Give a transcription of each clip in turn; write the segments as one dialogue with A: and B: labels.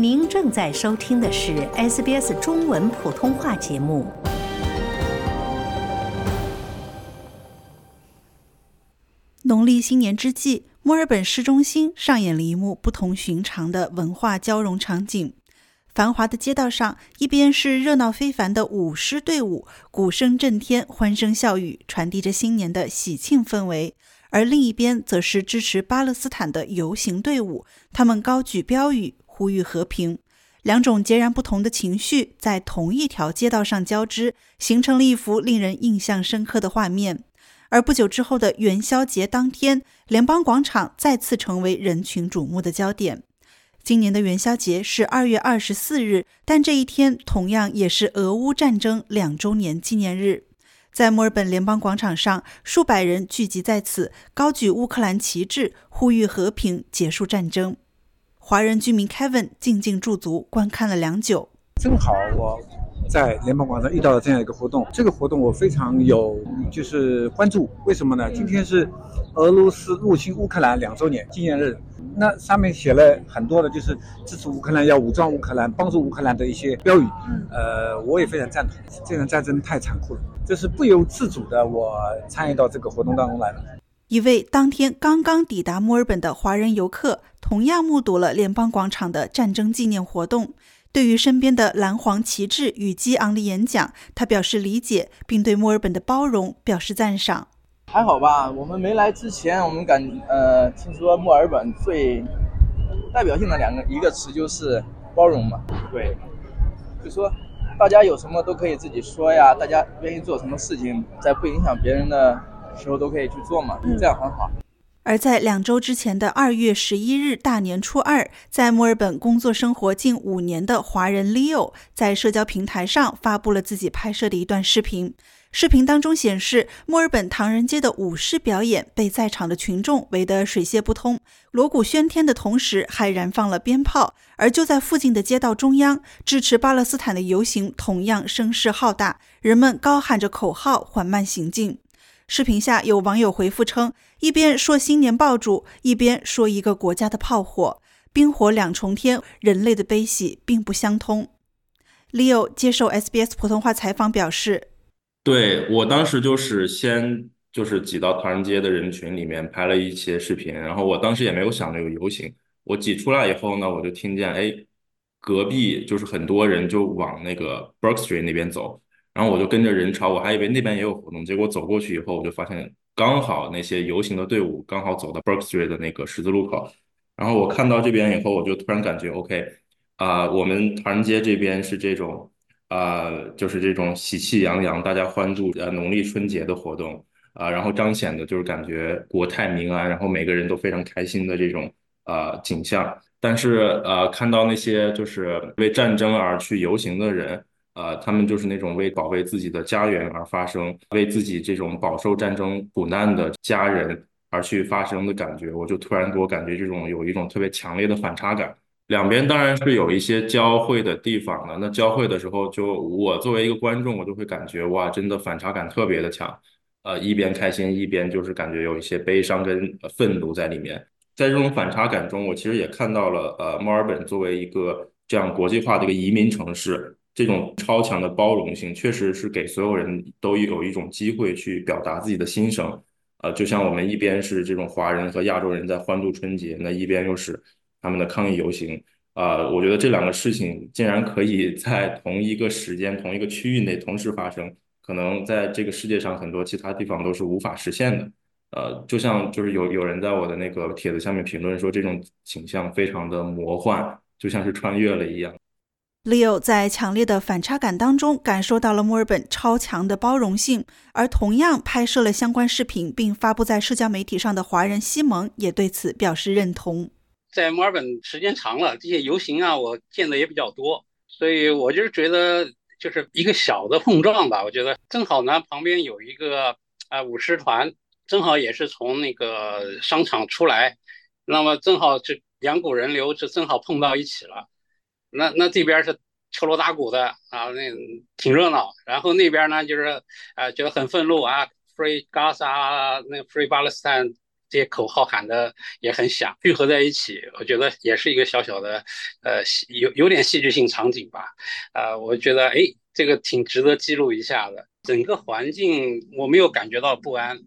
A: 您正在收听的是 SBS 中文普通话节目。
B: 农历新年之际，墨尔本市中心上演了一幕不同寻常的文化交融场景。繁华的街道上，一边是热闹非凡的舞狮队伍，鼓声震天，欢声笑语，传递着新年的喜庆氛围；而另一边则是支持巴勒斯坦的游行队伍，他们高举标语。呼吁和平，两种截然不同的情绪在同一条街道上交织，形成了一幅令人印象深刻的画面。而不久之后的元宵节当天，联邦广场再次成为人群瞩目的焦点。今年的元宵节是二月二十四日，但这一天同样也是俄乌战争两周年纪念日。在墨尔本联邦广场上，数百人聚集在此，高举乌克兰旗帜，呼吁和平，结束战争。华人居民 Kevin 静静驻足观看了良久。
C: 正好我在联邦广场遇到了这样一个活动，这个活动我非常有就是关注。为什么呢？今天是俄罗斯入侵乌克兰两周年纪念日，那上面写了很多的，就是支持乌克兰、要武装乌克兰、帮助乌克兰的一些标语。呃，我也非常赞同。这场战争太残酷了，这是不由自主的，我参与到这个活动当中来了。
B: 一位当天刚刚抵达墨尔本的华人游客，同样目睹了联邦广场的战争纪念活动。对于身边的蓝黄旗帜与激昂的演讲，他表示理解，并对墨尔本的包容表示赞赏。
D: 还好吧，我们没来之前，我们感呃听说墨尔本最代表性的两个一个词就是包容嘛。对，就说大家有什么都可以自己说呀，大家愿意做什么事情，在不影响别人的。时候都可以去做嘛，这样很好。
B: 而在两周之前的二月十一日大年初二，在墨尔本工作生活近五年的华人 Leo 在社交平台上发布了自己拍摄的一段视频。视频当中显示，墨尔本唐人街的舞狮表演被在场的群众围得水泄不通，锣鼓喧天的同时还燃放了鞭炮。而就在附近的街道中央，支持巴勒斯坦的游行同样声势浩大，人们高喊着口号，缓慢行进。视频下有网友回复称，一边说新年爆竹，一边说一个国家的炮火，冰火两重天，人类的悲喜并不相通。Leo 接受 SBS 普通话采访表示：“
E: 对我当时就是先就是挤到唐人街的人群里面拍了一些视频，然后我当时也没有想着有游行，我挤出来以后呢，我就听见哎，隔壁就是很多人就往那个 Brook Street 那边走。”然后我就跟着人潮，我还以为那边也有活动，结果走过去以后，我就发现刚好那些游行的队伍刚好走到 Brook Street 的那个十字路口。然后我看到这边以后，我就突然感觉 OK，啊，我们唐人街这边是这种，啊，就是这种喜气洋洋，大家欢度呃农历春节的活动啊，然后彰显的就是感觉国泰民安，然后每个人都非常开心的这种啊景象。但是呃，看到那些就是为战争而去游行的人。呃，他们就是那种为保卫自己的家园而发声，为自己这种饱受战争苦难的家人而去发声的感觉，我就突然给我感觉这种有一种特别强烈的反差感。两边当然是有一些交汇的地方的，那交汇的时候，就我作为一个观众，我就会感觉哇，真的反差感特别的强。呃，一边开心，一边就是感觉有一些悲伤跟愤怒在里面。在这种反差感中，我其实也看到了，呃，墨尔本作为一个这样国际化的一个移民城市。这种超强的包容性，确实是给所有人都有一种机会去表达自己的心声。呃，就像我们一边是这种华人和亚洲人在欢度春节，那一边又是他们的抗议游行。啊，我觉得这两个事情竟然可以在同一个时间、同一个区域内同时发生，可能在这个世界上很多其他地方都是无法实现的。呃，就像就是有有人在我的那个帖子下面评论说，这种倾向非常的魔幻，就像是穿越了一样。
B: Leo 在强烈的反差感当中感受到了墨尔本超强的包容性，而同样拍摄了相关视频并发布在社交媒体上的华人西蒙也对此表示认同。
F: 在墨尔本时间长了，这些游行啊，我见的也比较多，所以我就是觉得就是一个小的碰撞吧。我觉得正好呢，旁边有一个啊舞狮团，正好也是从那个商场出来，那么正好这两股人流就正好碰到一起了。那那这边是敲锣打鼓的啊，那挺热闹。然后那边呢，就是啊，觉得很愤怒啊，Free Gaza，那 Free Palestine，这些口号喊的也很响，聚合在一起，我觉得也是一个小小的，呃，有有点戏剧性场景吧。啊，我觉得哎，这个挺值得记录一下的。整个环境我没有感觉到不安，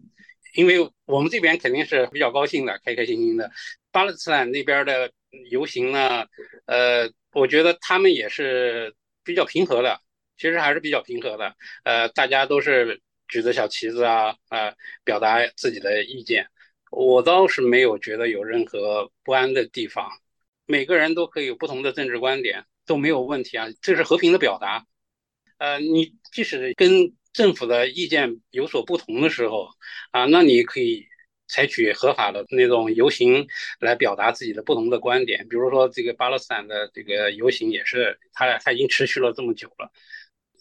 F: 因为我们这边肯定是比较高兴的，开开心心的。巴勒斯坦那边的游行呢，呃，我觉得他们也是比较平和的，其实还是比较平和的。呃，大家都是举着小旗子啊，啊，表达自己的意见。我倒是没有觉得有任何不安的地方，每个人都可以有不同的政治观点，都没有问题啊，这是和平的表达。呃，你即使跟政府的意见有所不同的时候，啊，那你可以采取合法的那种游行来表达自己的不同的观点。比如说这个巴勒斯坦的这个游行也是，它它已经持续了这么久了。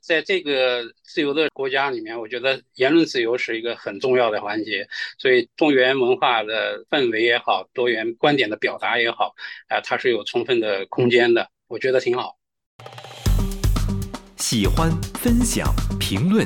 F: 在这个自由的国家里面，我觉得言论自由是一个很重要的环节。所以多元文化的氛围也好，多元观点的表达也好，啊，它是有充分的空间的。我觉得挺好。
G: 喜欢、分享、评论，